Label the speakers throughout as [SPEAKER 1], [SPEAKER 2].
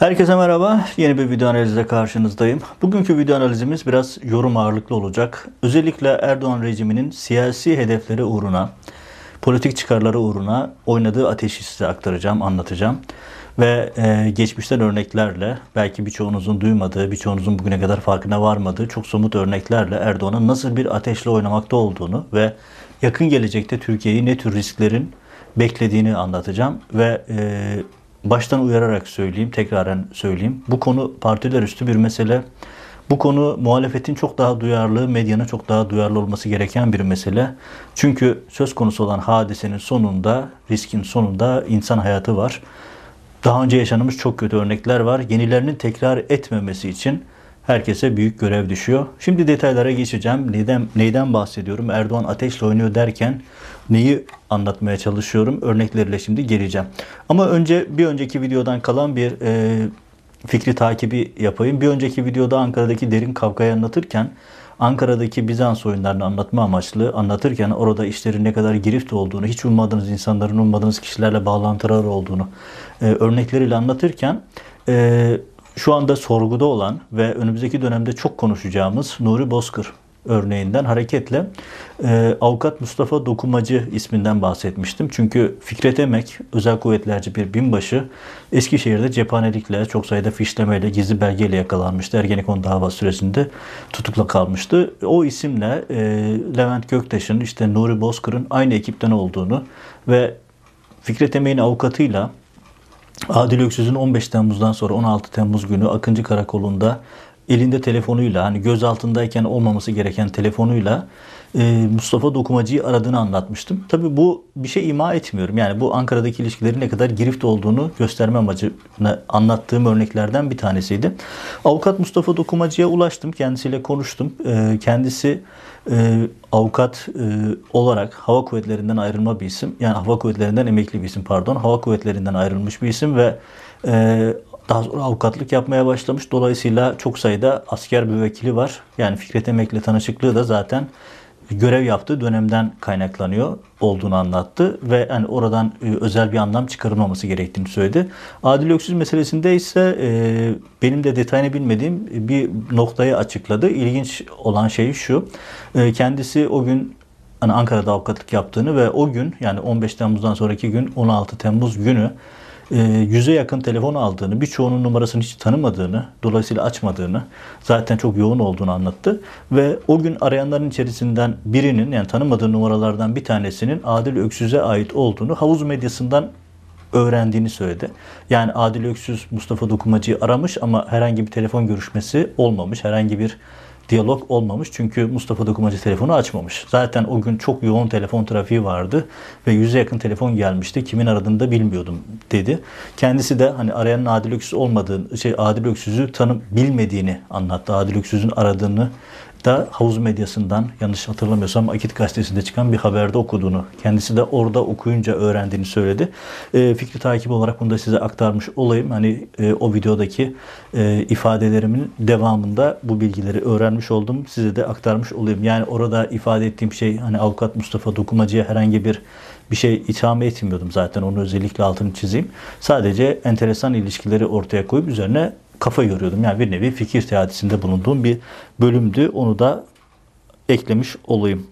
[SPEAKER 1] Herkese merhaba. Yeni bir video analizle karşınızdayım. Bugünkü video analizimiz biraz yorum ağırlıklı olacak. Özellikle Erdoğan rejiminin siyasi hedefleri uğruna, politik çıkarları uğruna oynadığı ateşi size aktaracağım, anlatacağım. Ve e, geçmişten örneklerle, belki birçoğunuzun duymadığı, birçoğunuzun bugüne kadar farkına varmadığı çok somut örneklerle Erdoğan'ın nasıl bir ateşle oynamakta olduğunu ve yakın gelecekte Türkiye'yi ne tür risklerin beklediğini anlatacağım. Ve e, baştan uyararak söyleyeyim, tekraren söyleyeyim. Bu konu partiler üstü bir mesele. Bu konu muhalefetin çok daha duyarlı, medyanın çok daha duyarlı olması gereken bir mesele. Çünkü söz konusu olan hadisenin sonunda, riskin sonunda insan hayatı var. Daha önce yaşanmış çok kötü örnekler var. Yenilerinin tekrar etmemesi için herkese büyük görev düşüyor. Şimdi detaylara geçeceğim. Neyden, neyden bahsediyorum? Erdoğan ateşle oynuyor derken neyi anlatmaya çalışıyorum? Örnekleriyle şimdi geleceğim. Ama önce bir önceki videodan kalan bir e, fikri takibi yapayım. Bir önceki videoda Ankara'daki derin kavgayı anlatırken Ankara'daki Bizans oyunlarını anlatma amaçlı anlatırken orada işlerin ne kadar girift olduğunu, hiç ummadığınız insanların ummadığınız kişilerle bağlantılar olduğunu e, örnekleriyle anlatırken e, şu anda sorguda olan ve önümüzdeki dönemde çok konuşacağımız Nuri Bozkır örneğinden hareketle e, avukat Mustafa Dokumacı isminden bahsetmiştim. Çünkü Fikret Emek özel kuvvetlerce bir binbaşı Eskişehir'de cephanelikle çok sayıda fişlemeyle gizli belgeyle yakalanmıştı. Ergenekon dava süresinde tutukla kalmıştı. O isimle e, Levent Göktaş'ın işte Nuri Bozkır'ın aynı ekipten olduğunu ve Fikret Emek'in avukatıyla Adil Öksüz'ün 15 Temmuz'dan sonra 16 Temmuz günü Akıncı Karakolu'nda elinde telefonuyla hani göz altındayken olmaması gereken telefonuyla e, Mustafa Dokumacı'yı aradığını anlatmıştım. Tabii bu bir şey ima etmiyorum. Yani bu Ankara'daki ilişkilerin ne kadar girift olduğunu gösterme amacına anlattığım örneklerden bir tanesiydi. Avukat Mustafa Dokumacı'ya ulaştım. Kendisiyle konuştum. E, kendisi e, avukat e, olarak hava kuvvetlerinden ayrılma bir isim. Yani hava kuvvetlerinden emekli bir isim pardon. Hava kuvvetlerinden ayrılmış bir isim ve e, daha sonra avukatlık yapmaya başlamış. Dolayısıyla çok sayıda asker müvekkili var. Yani Fikret Emek'le tanışıklığı da zaten görev yaptığı dönemden kaynaklanıyor olduğunu anlattı ve yani oradan e, özel bir anlam çıkarılmaması gerektiğini söyledi. Adil Öksüz meselesinde ise e, benim de detayını bilmediğim bir noktayı açıkladı. İlginç olan şey şu. E, kendisi o gün hani Ankara'da avukatlık yaptığını ve o gün yani 15 Temmuz'dan sonraki gün 16 Temmuz günü yüze yakın telefon aldığını, birçoğunun numarasını hiç tanımadığını, dolayısıyla açmadığını, zaten çok yoğun olduğunu anlattı. Ve o gün arayanların içerisinden birinin, yani tanımadığı numaralardan bir tanesinin Adil Öksüz'e ait olduğunu havuz medyasından öğrendiğini söyledi. Yani Adil Öksüz Mustafa Dokumacı'yı aramış ama herhangi bir telefon görüşmesi olmamış. Herhangi bir diyalog olmamış. Çünkü Mustafa Dokumacı telefonu açmamış. Zaten o gün çok yoğun telefon trafiği vardı ve yüze yakın telefon gelmişti. Kimin aradığını da bilmiyordum dedi. Kendisi de hani arayanın Adil Öksüz olmadığını, şey Adil Öksüz'ü tanım bilmediğini anlattı. Adil Öksüz'ün aradığını da havuz medyasından yanlış hatırlamıyorsam Akit gazetesinde çıkan bir haberde okuduğunu, kendisi de orada okuyunca öğrendiğini söyledi. E, fikri takip olarak bunu da size aktarmış olayım. Hani e, o videodaki e, ifadelerimin devamında bu bilgileri öğrenmiş oldum. Size de aktarmış olayım. Yani orada ifade ettiğim şey hani avukat Mustafa Dokumacı'ya herhangi bir bir şey itham etmiyordum zaten onu özellikle altını çizeyim. Sadece enteresan ilişkileri ortaya koyup üzerine kafa yoruyordum. Yani bir nevi fikir teatisinde bulunduğum bir bölümdü. Onu da eklemiş olayım.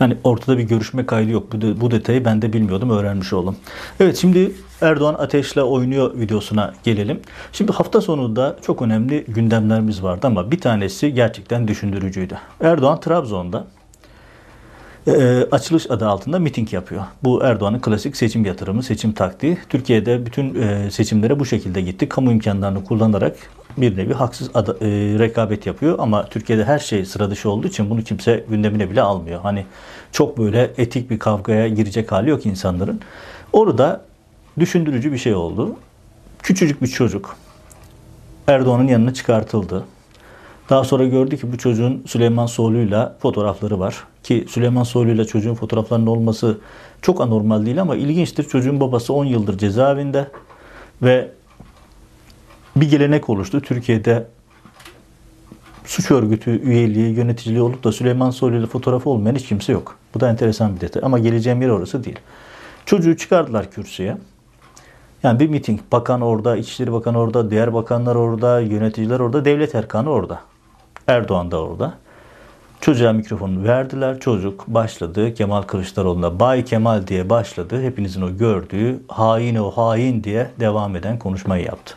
[SPEAKER 1] Yani ortada bir görüşme kaydı yok. Bu, de, bu detayı ben de bilmiyordum, öğrenmiş oldum. Evet şimdi Erdoğan ateşle oynuyor videosuna gelelim. Şimdi hafta sonunda çok önemli gündemlerimiz vardı ama bir tanesi gerçekten düşündürücüydü. Erdoğan Trabzon'da e, açılış adı altında miting yapıyor. Bu Erdoğan'ın klasik seçim yatırımı, seçim taktiği. Türkiye'de bütün e, seçimlere bu şekilde gitti. Kamu imkanlarını kullanarak bir nevi haksız ad, e, rekabet yapıyor ama Türkiye'de her şey sıra dışı olduğu için bunu kimse gündemine bile almıyor. Hani çok böyle etik bir kavgaya girecek hali yok insanların. Orada düşündürücü bir şey oldu. Küçücük bir çocuk Erdoğan'ın yanına çıkartıldı. Daha sonra gördü ki bu çocuğun Süleyman Soylu'yla fotoğrafları var. Ki Süleyman Soylu'yla çocuğun fotoğraflarının olması çok anormal değil ama ilginçtir. Çocuğun babası 10 yıldır cezaevinde ve bir gelenek oluştu. Türkiye'de suç örgütü üyeliği, yöneticiliği olup da Süleyman Soylu ile fotoğrafı olmayan hiç kimse yok. Bu da enteresan bir detay. Ama geleceğim yer orası değil. Çocuğu çıkardılar kürsüye. Yani bir miting, bakan orada, İçişleri Bakanı orada, diğer bakanlar orada, yöneticiler orada, devlet erkanı orada. Erdoğan da orada. Çocuğa mikrofonu verdiler. Çocuk başladı Kemal Kılıçdaroğlu'na Bay Kemal diye başladı. Hepinizin o gördüğü hain o hain diye devam eden konuşmayı yaptı.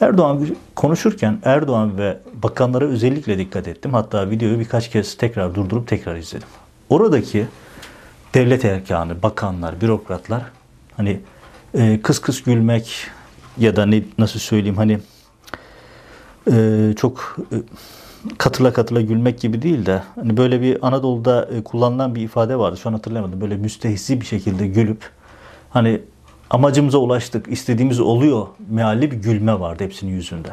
[SPEAKER 1] Erdoğan konuşurken Erdoğan ve bakanlara özellikle dikkat ettim. Hatta videoyu birkaç kez tekrar durdurup tekrar izledim. Oradaki devlet erkanı, bakanlar, bürokratlar hani e, kıs kıs gülmek ya da ne nasıl söyleyeyim hani e, çok e, katıla katıla gülmek gibi değil de hani böyle bir Anadolu'da e, kullanılan bir ifade vardı. Şu an hatırlayamadım. Böyle müstehzi bir şekilde gülüp hani amacımıza ulaştık, istediğimiz oluyor mealli bir gülme vardı hepsinin yüzünde.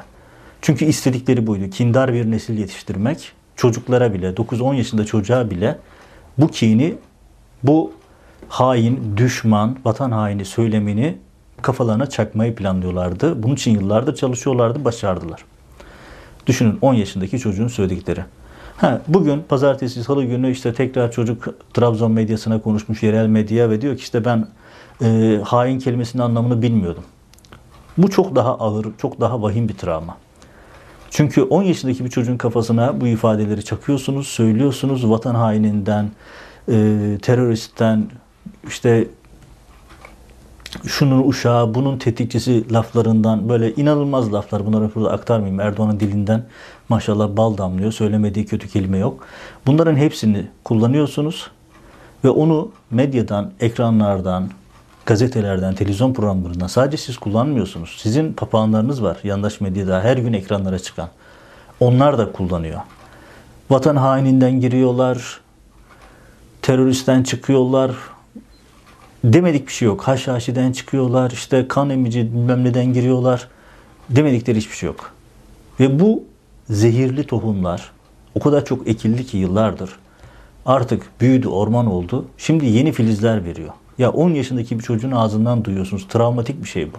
[SPEAKER 1] Çünkü istedikleri buydu. Kindar bir nesil yetiştirmek, çocuklara bile, 9-10 yaşında çocuğa bile bu kini, bu hain, düşman, vatan haini söylemini kafalarına çakmayı planlıyorlardı. Bunun için yıllardır çalışıyorlardı, başardılar. Düşünün 10 yaşındaki çocuğun söyledikleri. Ha, bugün pazartesi, salı günü işte tekrar çocuk Trabzon medyasına konuşmuş, yerel medya ve diyor ki işte ben e, hain kelimesinin anlamını bilmiyordum. Bu çok daha ağır, çok daha vahim bir travma. Çünkü 10 yaşındaki bir çocuğun kafasına bu ifadeleri çakıyorsunuz, söylüyorsunuz vatan haininden, e, teröristten, işte şunun uşağı, bunun tetikçisi laflarından böyle inanılmaz laflar. Bunları burada aktarmayayım. Erdoğan'ın dilinden maşallah bal damlıyor. Söylemediği kötü kelime yok. Bunların hepsini kullanıyorsunuz ve onu medyadan, ekranlardan, gazetelerden, televizyon programlarından sadece siz kullanmıyorsunuz. Sizin papağanlarınız var yandaş medyada her gün ekranlara çıkan. Onlar da kullanıyor. Vatan haininden giriyorlar, teröristten çıkıyorlar, demedik bir şey yok. Haşhaşiden çıkıyorlar, işte kan emici bilmem neden giriyorlar. Demedikleri hiçbir şey yok. Ve bu zehirli tohumlar o kadar çok ekildi ki yıllardır. Artık büyüdü, orman oldu. Şimdi yeni filizler veriyor. Ya 10 yaşındaki bir çocuğun ağzından duyuyorsunuz. Travmatik bir şey bu.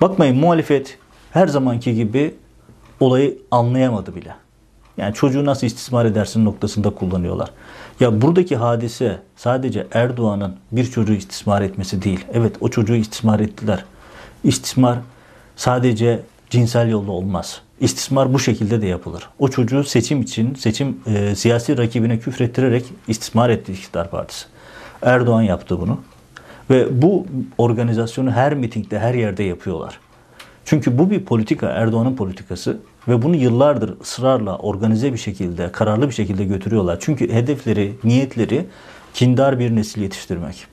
[SPEAKER 1] Bakmayın muhalefet her zamanki gibi olayı anlayamadı bile. Yani çocuğu nasıl istismar edersin noktasında kullanıyorlar. Ya buradaki hadise sadece Erdoğan'ın bir çocuğu istismar etmesi değil. Evet o çocuğu istismar ettiler. İstismar sadece cinsel yolla olmaz. İstismar bu şekilde de yapılır. O çocuğu seçim için, seçim e, siyasi rakibine küfrettirerek istismar etti iktidar partisi. Erdoğan yaptı bunu. Ve bu organizasyonu her mitingde, her yerde yapıyorlar. Çünkü bu bir politika, Erdoğan'ın politikası ve bunu yıllardır ısrarla organize bir şekilde, kararlı bir şekilde götürüyorlar. Çünkü hedefleri, niyetleri kindar bir nesil yetiştirmek.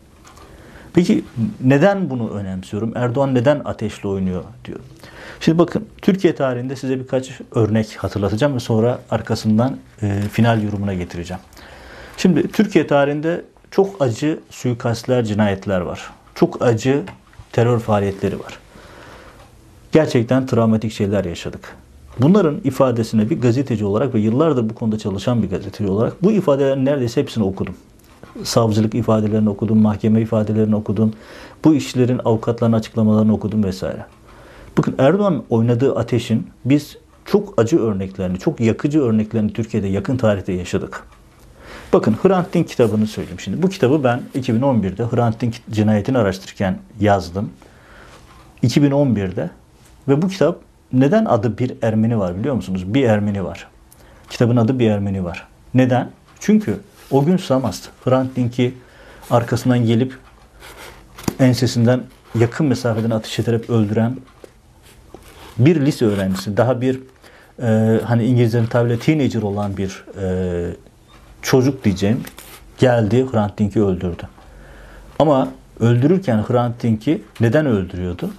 [SPEAKER 1] Peki neden bunu önemsiyorum? Erdoğan neden ateşle oynuyor diyor. Şimdi bakın Türkiye tarihinde size birkaç örnek hatırlatacağım ve sonra arkasından e, final yorumuna getireceğim. Şimdi Türkiye tarihinde çok acı suikastler, cinayetler var. Çok acı terör faaliyetleri var. Gerçekten travmatik şeyler yaşadık. Bunların ifadesine bir gazeteci olarak ve yıllardır bu konuda çalışan bir gazeteci olarak bu ifadelerin neredeyse hepsini okudum. Savcılık ifadelerini okudum, mahkeme ifadelerini okudum. Bu işçilerin avukatlarının açıklamalarını okudum vesaire. Bakın Erdoğan oynadığı ateşin biz çok acı örneklerini, çok yakıcı örneklerini Türkiye'de yakın tarihte yaşadık. Bakın Hrant Dink kitabını söyleyeyim şimdi. Bu kitabı ben 2011'de Hrant Dink cinayetini araştırırken yazdım. 2011'de ve bu kitap neden adı bir Ermeni var biliyor musunuz? Bir Ermeni var. Kitabın adı bir Ermeni var. Neden? Çünkü o gün Samast, Hrant Dink'i arkasından gelip ensesinden yakın mesafeden ateş ederek öldüren bir lise öğrencisi, daha bir e, hani İngilizlerin tabiriyle teenager olan bir e, çocuk diyeceğim geldi Hrant Dink'i öldürdü. Ama öldürürken Hrant Dink'i neden öldürüyordu?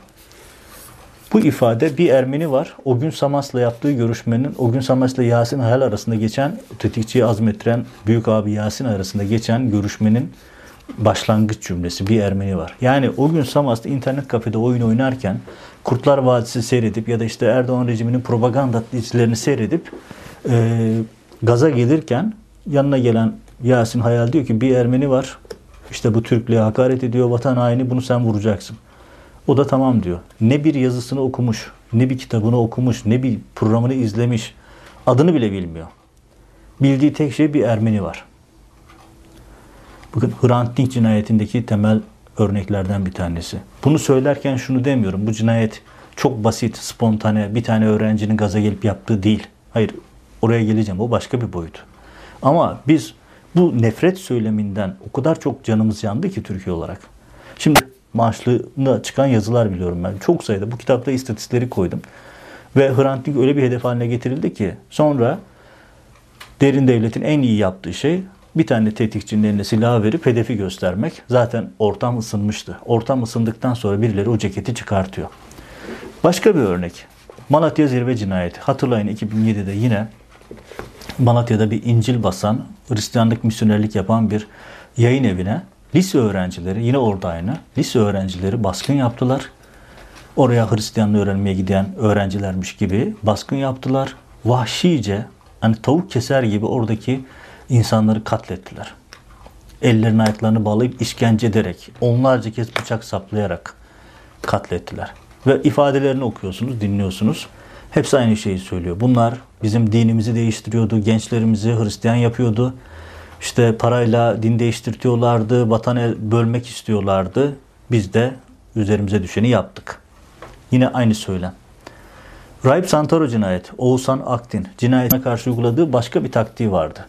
[SPEAKER 1] Bu ifade bir Ermeni var. O gün Samas'la yaptığı görüşmenin, o gün Samas'la Yasin Hayal arasında geçen, tetikçiyi azmettiren büyük abi Yasin arasında geçen görüşmenin başlangıç cümlesi bir Ermeni var. Yani o gün Samas'ta internet kafede oyun oynarken Kurtlar Vadisi seyredip ya da işte Erdoğan rejiminin propaganda dizilerini seyredip e, gaza gelirken yanına gelen Yasin Hayal diyor ki bir Ermeni var. İşte bu Türklüğe hakaret ediyor, vatan haini bunu sen vuracaksın. O da tamam diyor. Ne bir yazısını okumuş, ne bir kitabını okumuş, ne bir programını izlemiş. Adını bile bilmiyor. Bildiği tek şey bir Ermeni var. Bakın Hrant Dink cinayetindeki temel örneklerden bir tanesi. Bunu söylerken şunu demiyorum. Bu cinayet çok basit, spontane, bir tane öğrencinin gaza gelip yaptığı değil. Hayır, oraya geleceğim. O başka bir boyut. Ama biz bu nefret söyleminden o kadar çok canımız yandı ki Türkiye olarak. Şimdi maaşlığına çıkan yazılar biliyorum ben. Çok sayıda. Bu kitapta istatistikleri koydum. Ve Hrant Dink öyle bir hedef haline getirildi ki sonra derin devletin en iyi yaptığı şey bir tane tetikçinin eline silah verip hedefi göstermek. Zaten ortam ısınmıştı. Ortam ısındıktan sonra birileri o ceketi çıkartıyor. Başka bir örnek. Malatya Zirve Cinayeti. Hatırlayın 2007'de yine Malatya'da bir İncil basan, Hristiyanlık misyonerlik yapan bir yayın evine lise öğrencileri, yine orada aynı, lise öğrencileri baskın yaptılar. Oraya Hristiyanlığı öğrenmeye giden öğrencilermiş gibi baskın yaptılar. Vahşice, hani tavuk keser gibi oradaki insanları katlettiler. Ellerini ayaklarını bağlayıp işkence ederek, onlarca kez bıçak saplayarak katlettiler. Ve ifadelerini okuyorsunuz, dinliyorsunuz. Hepsi aynı şeyi söylüyor. Bunlar bizim dinimizi değiştiriyordu, gençlerimizi Hristiyan yapıyordu. İşte parayla din değiştirtiyorlardı, vatanı bölmek istiyorlardı. Biz de üzerimize düşeni yaptık. Yine aynı söylem. Raip Santoro cinayet, Oğuzhan Aktin cinayetine karşı uyguladığı başka bir taktiği vardı.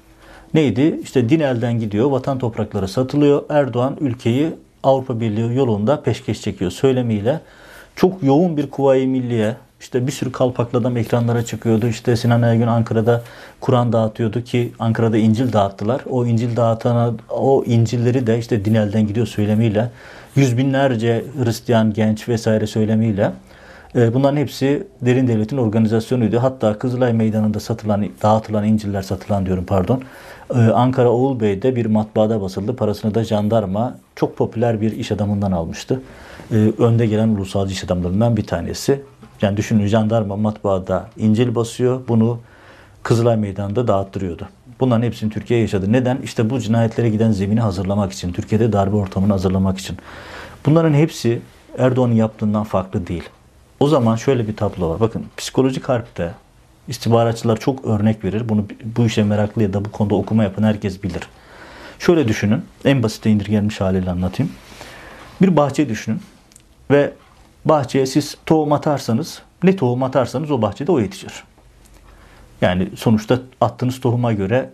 [SPEAKER 1] Neydi? İşte din elden gidiyor, vatan toprakları satılıyor. Erdoğan ülkeyi Avrupa Birliği yolunda peşkeş çekiyor söylemiyle. Çok yoğun bir kuvayi milliye, işte bir sürü kalpaklı adam ekranlara çıkıyordu. İşte Sinan Aygün Ankara'da Kur'an dağıtıyordu ki Ankara'da İncil dağıttılar. O İncil dağıtana, o İncilleri de işte din elden gidiyor söylemiyle, yüz binlerce Hristiyan genç vesaire söylemiyle e, Bunların hepsi derin devletin organizasyonuydu. Hatta Kızılay Meydanı'nda satılan, dağıtılan İncil'ler satılan diyorum pardon. E, Ankara Oğul Bey'de bir matbaada basıldı. Parasını da jandarma çok popüler bir iş adamından almıştı. E, önde gelen ulusalcı iş adamlarından bir tanesi. Yani düşünün jandarma matbaada İncil basıyor. Bunu Kızılay Meydanı'nda dağıttırıyordu. Bunların hepsini Türkiye yaşadı. Neden? İşte bu cinayetlere giden zemini hazırlamak için. Türkiye'de darbe ortamını hazırlamak için. Bunların hepsi Erdoğan'ın yaptığından farklı değil. O zaman şöyle bir tablo var. Bakın psikolojik harpte istihbaratçılar çok örnek verir. Bunu bu işe meraklı ya da bu konuda okuma yapan herkes bilir. Şöyle düşünün. En basite indirgenmiş haliyle anlatayım. Bir bahçe düşünün. Ve bahçeye siz tohum atarsanız ne tohum atarsanız o bahçede o yetişir. Yani sonuçta attığınız tohuma göre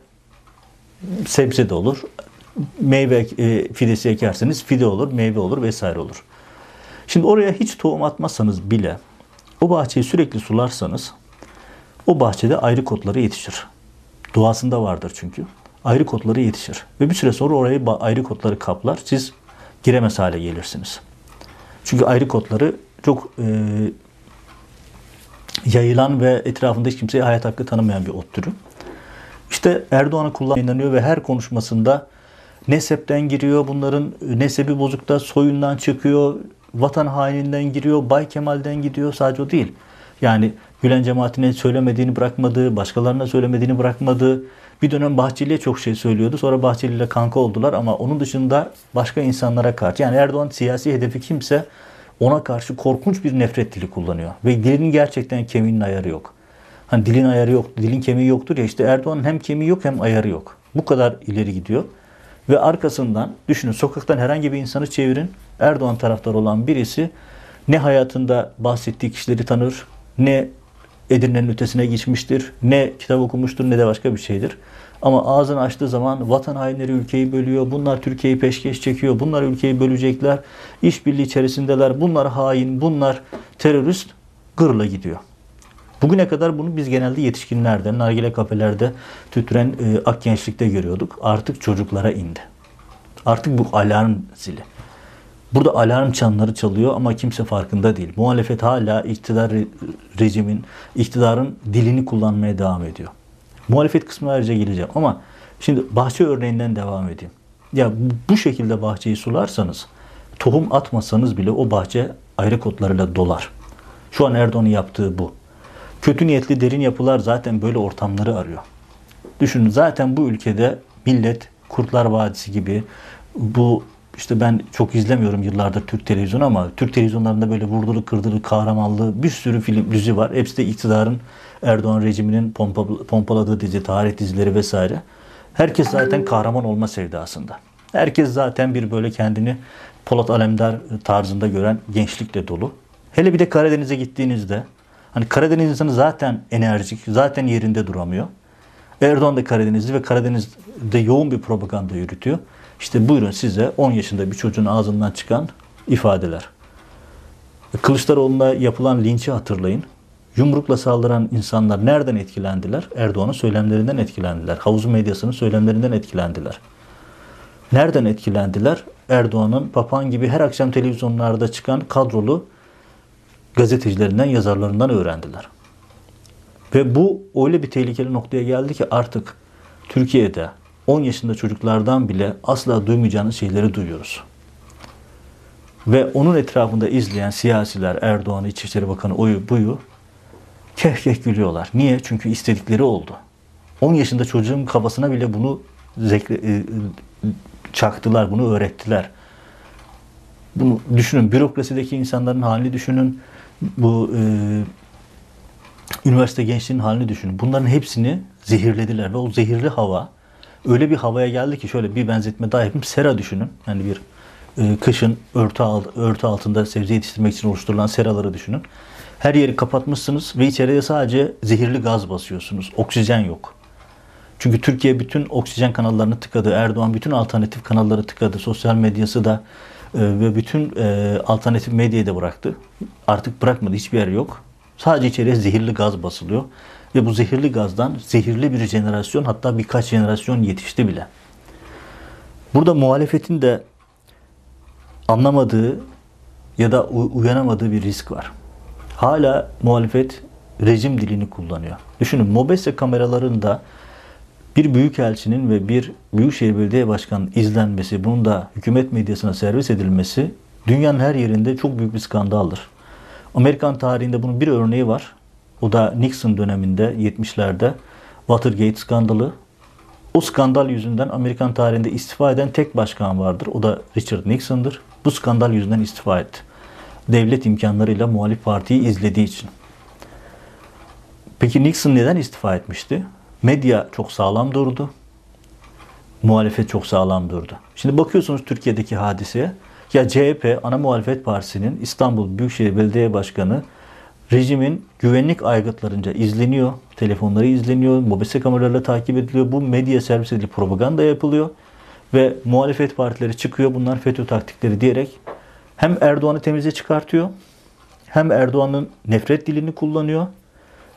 [SPEAKER 1] sebze de olur. Meyve e, fidesi ekerseniz fide olur, meyve olur vesaire olur. Şimdi oraya hiç tohum atmazsanız bile o bahçeyi sürekli sularsanız o bahçede ayrı kotları yetişir. Doğasında vardır çünkü. Ayrı kotları yetişir. Ve bir süre sonra orayı ayrı kotları kaplar. Siz giremez hale gelirsiniz. Çünkü ayrı kotları çok e, yayılan ve etrafında hiç kimseye hayat hakkı tanımayan bir ot türü. İşte Erdoğan'ı kullanıyor ve her konuşmasında nesepten giriyor. Bunların nesebi bozukta soyundan çıkıyor vatan haininden giriyor, Bay Kemal'den gidiyor. Sadece o değil. Yani Gülen cemaatine söylemediğini bırakmadı, başkalarına söylemediğini bırakmadı. Bir dönem Bahçeli'ye çok şey söylüyordu. Sonra Bahçeli ile kanka oldular ama onun dışında başka insanlara karşı. Yani Erdoğan siyasi hedefi kimse ona karşı korkunç bir nefret dili kullanıyor. Ve dilinin gerçekten kemiğinin ayarı yok. Hani dilin ayarı yok, dilin kemiği yoktur ya işte Erdoğan'ın hem kemiği yok hem ayarı yok. Bu kadar ileri gidiyor. Ve arkasından düşünün sokaktan herhangi bir insanı çevirin. Erdoğan taraftarı olan birisi ne hayatında bahsettiği kişileri tanır, ne Edirne'nin ötesine geçmiştir, ne kitap okumuştur ne de başka bir şeydir. Ama ağzını açtığı zaman vatan hainleri ülkeyi bölüyor, bunlar Türkiye'yi peşkeş çekiyor, bunlar ülkeyi bölecekler, işbirliği içerisindeler, bunlar hain, bunlar terörist, gırla gidiyor. Bugüne kadar bunu biz genelde yetişkinlerde, nargile kafelerde tütüren e, ak gençlikte görüyorduk. Artık çocuklara indi. Artık bu alarm zili. Burada alarm çanları çalıyor ama kimse farkında değil. Muhalefet hala iktidar rejimin, iktidarın dilini kullanmaya devam ediyor. Muhalefet kısmına ayrıca geleceğim ama şimdi bahçe örneğinden devam edeyim. Ya bu şekilde bahçeyi sularsanız, tohum atmasanız bile o bahçe ayrı kotlarıyla dolar. Şu an Erdoğan'ın yaptığı bu. Kötü niyetli derin yapılar zaten böyle ortamları arıyor. Düşünün zaten bu ülkede millet Kurtlar Vadisi gibi bu işte ben çok izlemiyorum yıllardır Türk televizyonu ama Türk televizyonlarında böyle vurdulu kırdılı kahramanlı bir sürü film dizi var. Hepsi de iktidarın Erdoğan rejiminin pompa, pompaladığı dizi, tarih dizileri vesaire. Herkes zaten kahraman olma sevdasında. Herkes zaten bir böyle kendini Polat Alemdar tarzında gören gençlikle dolu. Hele bir de Karadeniz'e gittiğinizde hani Karadeniz insanı zaten enerjik, zaten yerinde duramıyor. Erdoğan da Karadenizli ve Karadeniz'de yoğun bir propaganda yürütüyor. İşte buyurun size 10 yaşında bir çocuğun ağzından çıkan ifadeler. Kılıçdaroğlu'na yapılan linçi hatırlayın. Yumrukla saldıran insanlar nereden etkilendiler? Erdoğan'ın söylemlerinden etkilendiler. Havuz medyasının söylemlerinden etkilendiler. Nereden etkilendiler? Erdoğan'ın papan gibi her akşam televizyonlarda çıkan kadrolu gazetecilerinden, yazarlarından öğrendiler. Ve bu öyle bir tehlikeli noktaya geldi ki artık Türkiye'de 10 yaşında çocuklardan bile asla duymayacağınız şeyleri duyuyoruz. Ve onun etrafında izleyen siyasiler, Erdoğan, İçişleri Bakanı, oyu buyu keh keh gülüyorlar. Niye? Çünkü istedikleri oldu. 10 yaşında çocuğun kafasına bile bunu zekre, çaktılar, bunu öğrettiler. Bunu düşünün, bürokrasideki insanların halini düşünün, bu e, üniversite gençliğinin halini düşünün. Bunların hepsini zehirlediler ve o zehirli hava öyle bir havaya geldi ki şöyle bir benzetme daha yapayım. Sera düşünün. Yani bir e, kışın örtü, alt, örtü altında sebze yetiştirmek için oluşturulan seraları düşünün. Her yeri kapatmışsınız ve içeriye sadece zehirli gaz basıyorsunuz. Oksijen yok. Çünkü Türkiye bütün oksijen kanallarını tıkadı. Erdoğan bütün alternatif kanalları tıkadı. Sosyal medyası da e, ve bütün e, alternatif medyayı da bıraktı. Artık bırakmadı. Hiçbir yer yok. Sadece içeriye zehirli gaz basılıyor. Ve bu zehirli gazdan zehirli bir jenerasyon hatta birkaç jenerasyon yetişti bile. Burada muhalefetin de anlamadığı ya da uyanamadığı bir risk var. Hala muhalefet rejim dilini kullanıyor. Düşünün Mobese kameralarında bir büyükelçinin ve bir büyükşehir belediye başkanının izlenmesi, bunun da hükümet medyasına servis edilmesi dünyanın her yerinde çok büyük bir skandaldır. Amerikan tarihinde bunun bir örneği var. O da Nixon döneminde 70'lerde Watergate skandalı. O skandal yüzünden Amerikan tarihinde istifa eden tek başkan vardır. O da Richard Nixon'dır. Bu skandal yüzünden istifa etti. Devlet imkanlarıyla muhalif partiyi izlediği için. Peki Nixon neden istifa etmişti? Medya çok sağlam durdu. Muhalefet çok sağlam durdu. Şimdi bakıyorsunuz Türkiye'deki hadiseye. Ya CHP ana muhalefet partisinin İstanbul Büyükşehir Belediye Başkanı rejimin güvenlik aygıtlarınca izleniyor. Telefonları izleniyor. Mobese kameralarla takip ediliyor. Bu medya servis edilip propaganda yapılıyor. Ve muhalefet partileri çıkıyor. Bunlar FETÖ taktikleri diyerek hem Erdoğan'ı temize çıkartıyor. Hem Erdoğan'ın nefret dilini kullanıyor.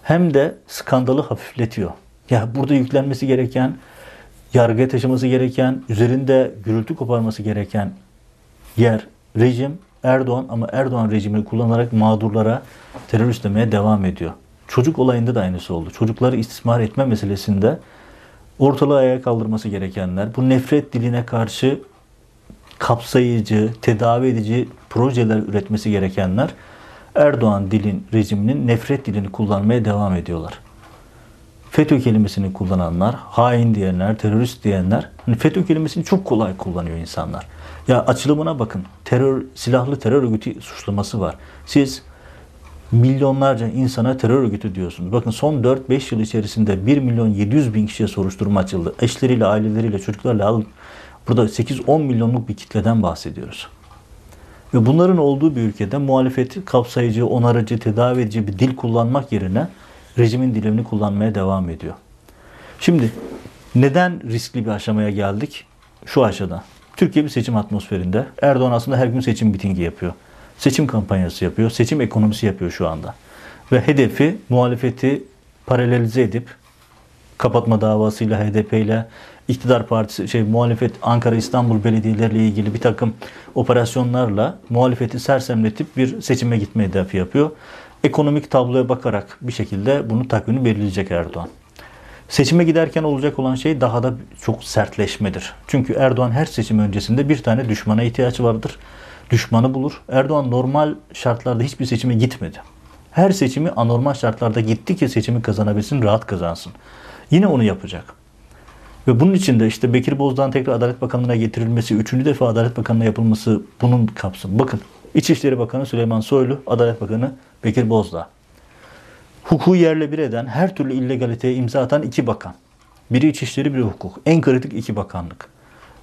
[SPEAKER 1] Hem de skandalı hafifletiyor. Ya burada yüklenmesi gereken, yargıya taşıması gereken, üzerinde gürültü koparması gereken yer, rejim Erdoğan ama Erdoğan rejimini kullanarak mağdurlara terörist demeye devam ediyor. Çocuk olayında da aynısı oldu. Çocukları istismar etme meselesinde ortalığı ayağa kaldırması gerekenler, bu nefret diline karşı kapsayıcı, tedavi edici projeler üretmesi gerekenler Erdoğan dilin rejiminin nefret dilini kullanmaya devam ediyorlar. FETÖ kelimesini kullananlar, hain diyenler, terörist diyenler, hani FETÖ kelimesini çok kolay kullanıyor insanlar. Ya açılımına bakın. Terör, silahlı terör örgütü suçlaması var. Siz milyonlarca insana terör örgütü diyorsunuz. Bakın son 4-5 yıl içerisinde 1 milyon 700 bin kişiye soruşturma açıldı. Eşleriyle, aileleriyle, çocuklarla alıp burada 8-10 milyonluk bir kitleden bahsediyoruz. Ve bunların olduğu bir ülkede muhalefeti kapsayıcı, onarıcı, tedavi edici bir dil kullanmak yerine rejimin dilini kullanmaya devam ediyor. Şimdi neden riskli bir aşamaya geldik? Şu aşağıda. Türkiye bir seçim atmosferinde. Erdoğan aslında her gün seçim mitingi yapıyor. Seçim kampanyası yapıyor. Seçim ekonomisi yapıyor şu anda. Ve hedefi muhalefeti paralelize edip kapatma davasıyla HDP ile iktidar partisi şey muhalefet Ankara İstanbul belediyeleriyle ilgili bir takım operasyonlarla muhalefeti sersemletip bir seçime gitme hedefi yapıyor. Ekonomik tabloya bakarak bir şekilde bunu takvimi belirleyecek Erdoğan. Seçime giderken olacak olan şey daha da çok sertleşmedir. Çünkü Erdoğan her seçim öncesinde bir tane düşmana ihtiyaç vardır. Düşmanı bulur. Erdoğan normal şartlarda hiçbir seçime gitmedi. Her seçimi anormal şartlarda gitti ki seçimi kazanabilsin, rahat kazansın. Yine onu yapacak. Ve bunun için de işte Bekir Bozdağ'ın tekrar Adalet Bakanlığı'na getirilmesi, üçüncü defa Adalet Bakanlığı'na yapılması bunun kapsamı. Bakın İçişleri Bakanı Süleyman Soylu, Adalet Bakanı Bekir Bozdağ hukuku yerle bir eden, her türlü illegaliteye imza atan iki bakan. Biri İçişleri, biri hukuk. En kritik iki bakanlık.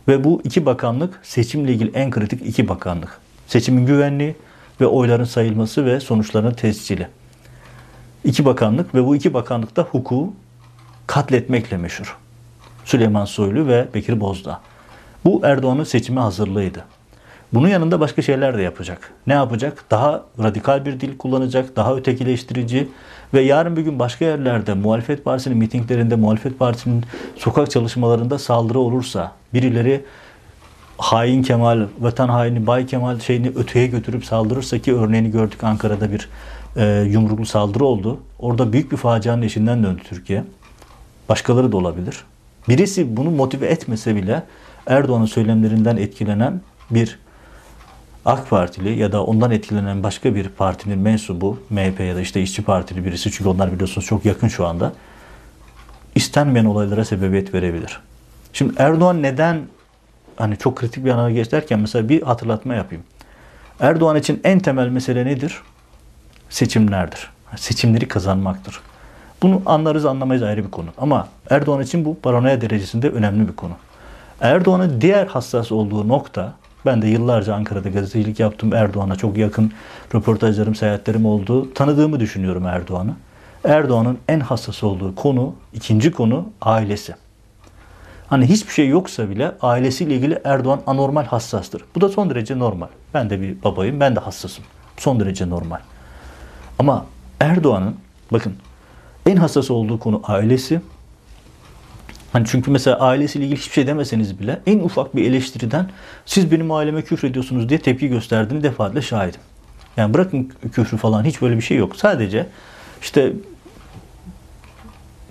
[SPEAKER 1] Ve bu iki bakanlık seçimle ilgili en kritik iki bakanlık. Seçimin güvenliği ve oyların sayılması ve sonuçların tescili. İki bakanlık ve bu iki bakanlık da hukuku katletmekle meşhur. Süleyman Soylu ve Bekir Bozdağ. Bu Erdoğan'ın seçime hazırlığıydı. Bunun yanında başka şeyler de yapacak. Ne yapacak? Daha radikal bir dil kullanacak, daha ötekileştirici ve yarın bir gün başka yerlerde muhalefet partisinin mitinglerinde, muhalefet partisinin sokak çalışmalarında saldırı olursa, birileri hain Kemal, vatan haini Bay Kemal şeyini öteye götürüp saldırırsa ki örneğini gördük Ankara'da bir e, yumruklu saldırı oldu. Orada büyük bir facianın eşinden döndü Türkiye. Başkaları da olabilir. Birisi bunu motive etmese bile Erdoğan'ın söylemlerinden etkilenen bir AK Partili ya da ondan etkilenen başka bir partinin mensubu, MHP ya da işte İşçi Partili birisi çünkü onlar biliyorsunuz çok yakın şu anda istenmeyen olaylara sebebiyet verebilir. Şimdi Erdoğan neden hani çok kritik bir ana geç derken mesela bir hatırlatma yapayım. Erdoğan için en temel mesele nedir? Seçimlerdir. Seçimleri kazanmaktır. Bunu anlarız anlamayız ayrı bir konu. Ama Erdoğan için bu paranoya derecesinde önemli bir konu. Erdoğan'ın diğer hassas olduğu nokta ben de yıllarca Ankara'da gazetecilik yaptım. Erdoğan'a çok yakın röportajlarım, seyahatlerim oldu. Tanıdığımı düşünüyorum Erdoğan'ı. Erdoğan'ın en hassas olduğu konu, ikinci konu ailesi. Hani hiçbir şey yoksa bile ailesiyle ilgili Erdoğan anormal hassastır. Bu da son derece normal. Ben de bir babayım, ben de hassasım. Son derece normal. Ama Erdoğan'ın bakın en hassas olduğu konu ailesi. Hani çünkü mesela ailesiyle ilgili hiçbir şey demeseniz bile en ufak bir eleştiriden siz benim aileme küfür ediyorsunuz diye tepki gösterdiğini defaatle şahidim. Yani bırakın küfrü falan hiç böyle bir şey yok. Sadece işte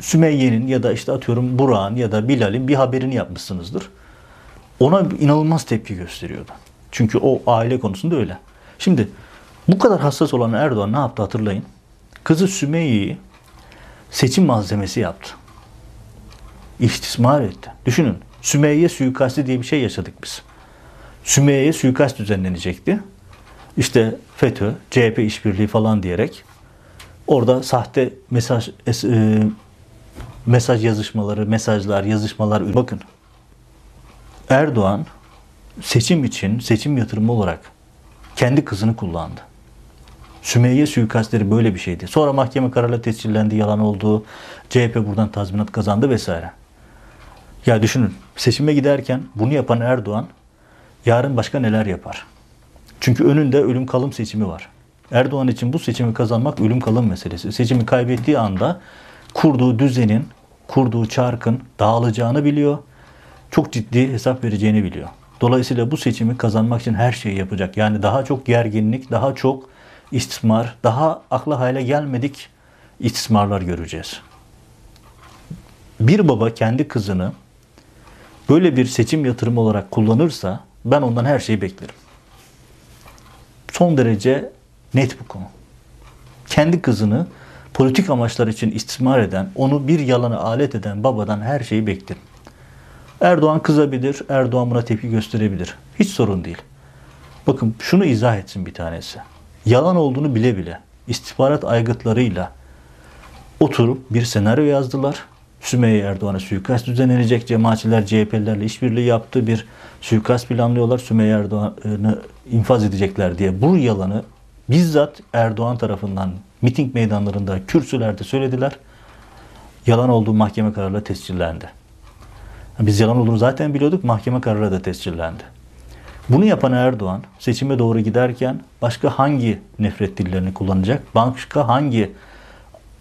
[SPEAKER 1] Sümeyye'nin ya da işte atıyorum Burak'ın ya da Bilal'in bir haberini yapmışsınızdır. Ona inanılmaz tepki gösteriyordu. Çünkü o aile konusunda öyle. Şimdi bu kadar hassas olan Erdoğan ne yaptı hatırlayın. Kızı Sümeyye'yi seçim malzemesi yaptı. İstismar etti. Düşünün Sümeyye suikasti diye bir şey yaşadık biz. Sümeyye'ye suikast düzenlenecekti. İşte FETÖ, CHP işbirliği falan diyerek orada sahte mesaj e, mesaj yazışmaları, mesajlar, yazışmalar bakın. Erdoğan seçim için seçim yatırımı olarak kendi kızını kullandı. Sümeyye suikastleri böyle bir şeydi. Sonra mahkeme kararıyla tescillendi, yalan oldu. CHP buradan tazminat kazandı vesaire. Ya düşünün seçime giderken bunu yapan Erdoğan yarın başka neler yapar? Çünkü önünde ölüm kalım seçimi var. Erdoğan için bu seçimi kazanmak ölüm kalım meselesi. Seçimi kaybettiği anda kurduğu düzenin, kurduğu çarkın dağılacağını biliyor. Çok ciddi hesap vereceğini biliyor. Dolayısıyla bu seçimi kazanmak için her şeyi yapacak. Yani daha çok gerginlik, daha çok istismar, daha akla hale gelmedik istismarlar göreceğiz. Bir baba kendi kızını böyle bir seçim yatırımı olarak kullanırsa ben ondan her şeyi beklerim. Son derece net bu konu. Kendi kızını politik amaçlar için istismar eden, onu bir yalana alet eden babadan her şeyi beklerim. Erdoğan kızabilir, Erdoğan buna tepki gösterebilir. Hiç sorun değil. Bakın şunu izah etsin bir tanesi. Yalan olduğunu bile bile istihbarat aygıtlarıyla oturup bir senaryo yazdılar. Sümeyye Erdoğan'a suikast düzenlenecek. Cemaatçiler CHP'lilerle işbirliği yaptı. Bir suikast planlıyorlar. Sümeyye Erdoğan'ı infaz edecekler diye. Bu yalanı bizzat Erdoğan tarafından miting meydanlarında, kürsülerde söylediler. Yalan olduğu mahkeme kararıyla tescillendi. Biz yalan olduğunu zaten biliyorduk. Mahkeme kararı da tescillendi. Bunu yapan Erdoğan seçime doğru giderken başka hangi nefret dillerini kullanacak? Başka hangi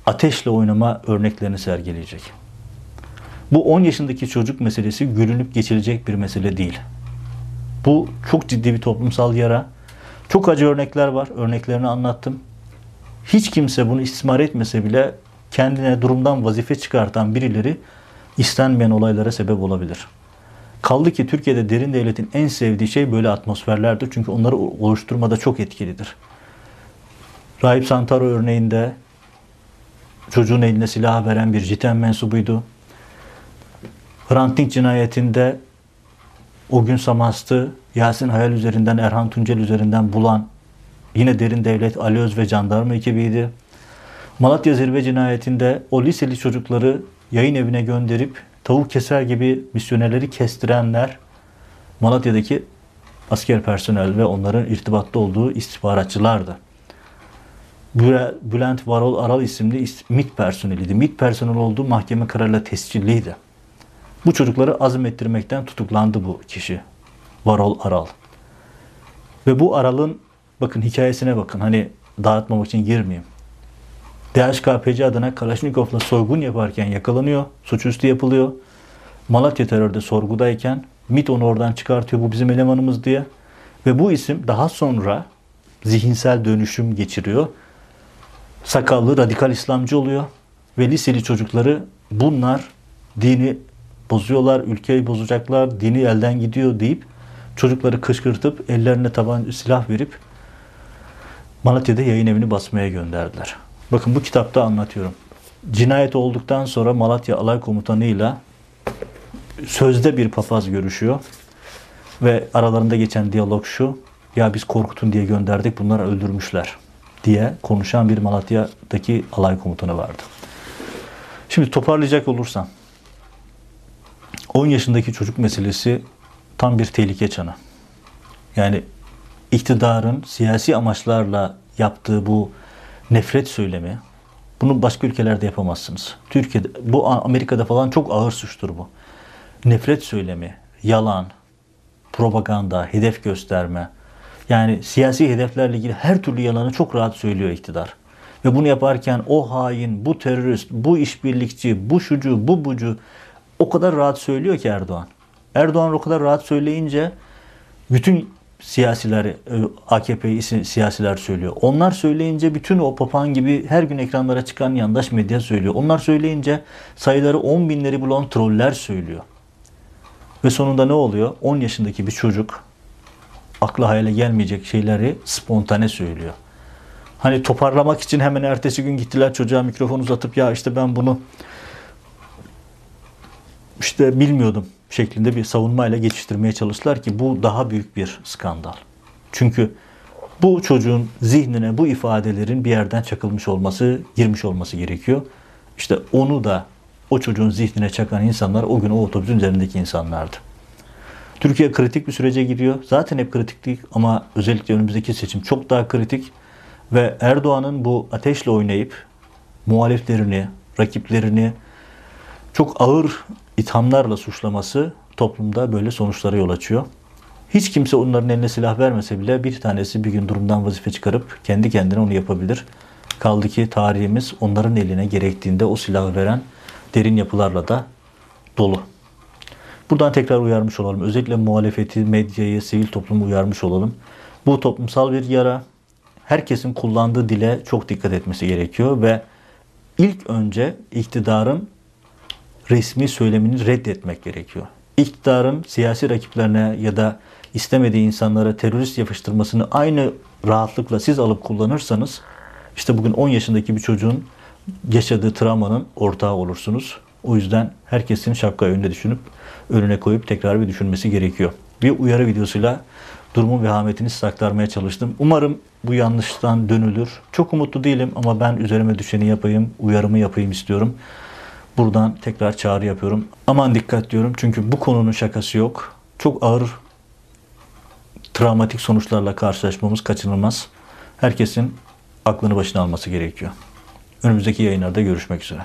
[SPEAKER 1] ateşle oynama örneklerini sergileyecek? Bu 10 yaşındaki çocuk meselesi gülünüp geçilecek bir mesele değil. Bu çok ciddi bir toplumsal yara. Çok acı örnekler var. Örneklerini anlattım. Hiç kimse bunu istismar etmese bile kendine durumdan vazife çıkartan birileri istenmeyen olaylara sebep olabilir. Kaldı ki Türkiye'de derin devletin en sevdiği şey böyle atmosferlerdir. Çünkü onları oluşturmada çok etkilidir. Rahip Santaro örneğinde çocuğun eline silah veren bir JITEM mensubuydu. Hrant Dink cinayetinde o gün Samast'ı Yasin Hayal üzerinden, Erhan Tuncel üzerinden bulan yine derin devlet Ali Öz ve jandarma ekibiydi. Malatya Zirve cinayetinde o liseli çocukları yayın evine gönderip tavuk keser gibi misyonerleri kestirenler Malatya'daki asker personel ve onların irtibatta olduğu istihbaratçılardı. Bülent Varol Aral isimli is- MİT personeliydi. MİT personeli olduğu mahkeme kararıyla tescilliydi. Bu çocukları azmettirmekten tutuklandı bu kişi. Varol Aral. Ve bu Aral'ın bakın hikayesine bakın. Hani dağıtmamak için girmeyeyim. DHKPC adına Kalaşnikov'la soygun yaparken yakalanıyor. Suçüstü yapılıyor. Malatya terörde sorgudayken MIT onu oradan çıkartıyor bu bizim elemanımız diye. Ve bu isim daha sonra zihinsel dönüşüm geçiriyor. Sakallı radikal İslamcı oluyor. Ve liseli çocukları bunlar dini bozuyorlar, ülkeyi bozacaklar, dini elden gidiyor deyip çocukları kışkırtıp ellerine taban silah verip Malatya'da yayın evini basmaya gönderdiler. Bakın bu kitapta anlatıyorum. Cinayet olduktan sonra Malatya Alay Komutanı'yla sözde bir papaz görüşüyor. Ve aralarında geçen diyalog şu. Ya biz korkutun diye gönderdik bunlar öldürmüşler diye konuşan bir Malatya'daki alay komutanı vardı. Şimdi toparlayacak olursam 10 yaşındaki çocuk meselesi tam bir tehlike çanı. Yani iktidarın siyasi amaçlarla yaptığı bu nefret söylemi bunu başka ülkelerde yapamazsınız. Türkiye'de bu Amerika'da falan çok ağır suçtur bu. Nefret söylemi, yalan, propaganda, hedef gösterme. Yani siyasi hedeflerle ilgili her türlü yalanı çok rahat söylüyor iktidar. Ve bunu yaparken o hain, bu terörist, bu işbirlikçi, bu şucu, bu bucu o kadar rahat söylüyor ki Erdoğan. Erdoğan o kadar rahat söyleyince bütün siyasiler, e, AKP siyasiler söylüyor. Onlar söyleyince bütün o papağan gibi her gün ekranlara çıkan yandaş medya söylüyor. Onlar söyleyince sayıları 10 binleri bulan troller söylüyor. Ve sonunda ne oluyor? 10 yaşındaki bir çocuk akla hayale gelmeyecek şeyleri spontane söylüyor. Hani toparlamak için hemen ertesi gün gittiler çocuğa mikrofon uzatıp ya işte ben bunu işte bilmiyordum şeklinde bir savunmayla geçiştirmeye çalıştılar ki bu daha büyük bir skandal. Çünkü bu çocuğun zihnine bu ifadelerin bir yerden çakılmış olması, girmiş olması gerekiyor. İşte onu da o çocuğun zihnine çakan insanlar o gün o otobüsün üzerindeki insanlardı. Türkiye kritik bir sürece giriyor. Zaten hep kritiktik ama özellikle önümüzdeki seçim çok daha kritik. Ve Erdoğan'ın bu ateşle oynayıp muhaliflerini, rakiplerini çok ağır ithamlarla suçlaması toplumda böyle sonuçlara yol açıyor. Hiç kimse onların eline silah vermese bile bir tanesi bir gün durumdan vazife çıkarıp kendi kendine onu yapabilir. Kaldı ki tarihimiz onların eline gerektiğinde o silahı veren derin yapılarla da dolu. Buradan tekrar uyarmış olalım. Özellikle muhalefeti, medyayı, sivil toplumu uyarmış olalım. Bu toplumsal bir yara. Herkesin kullandığı dile çok dikkat etmesi gerekiyor ve ilk önce iktidarın resmi söylemini reddetmek gerekiyor. İktidarın siyasi rakiplerine ya da istemediği insanlara terörist yapıştırmasını aynı rahatlıkla siz alıp kullanırsanız işte bugün 10 yaşındaki bir çocuğun yaşadığı travmanın ortağı olursunuz. O yüzden herkesin şapka önüne düşünüp önüne koyup tekrar bir düşünmesi gerekiyor. Bir uyarı videosuyla durumun vehametini size aktarmaya çalıştım. Umarım bu yanlıştan dönülür. Çok umutlu değilim ama ben üzerime düşeni yapayım, uyarımı yapayım istiyorum. Buradan tekrar çağrı yapıyorum. Aman dikkat diyorum çünkü bu konunun şakası yok. Çok ağır travmatik sonuçlarla karşılaşmamız kaçınılmaz. Herkesin aklını başına alması gerekiyor. Önümüzdeki yayınlarda görüşmek üzere.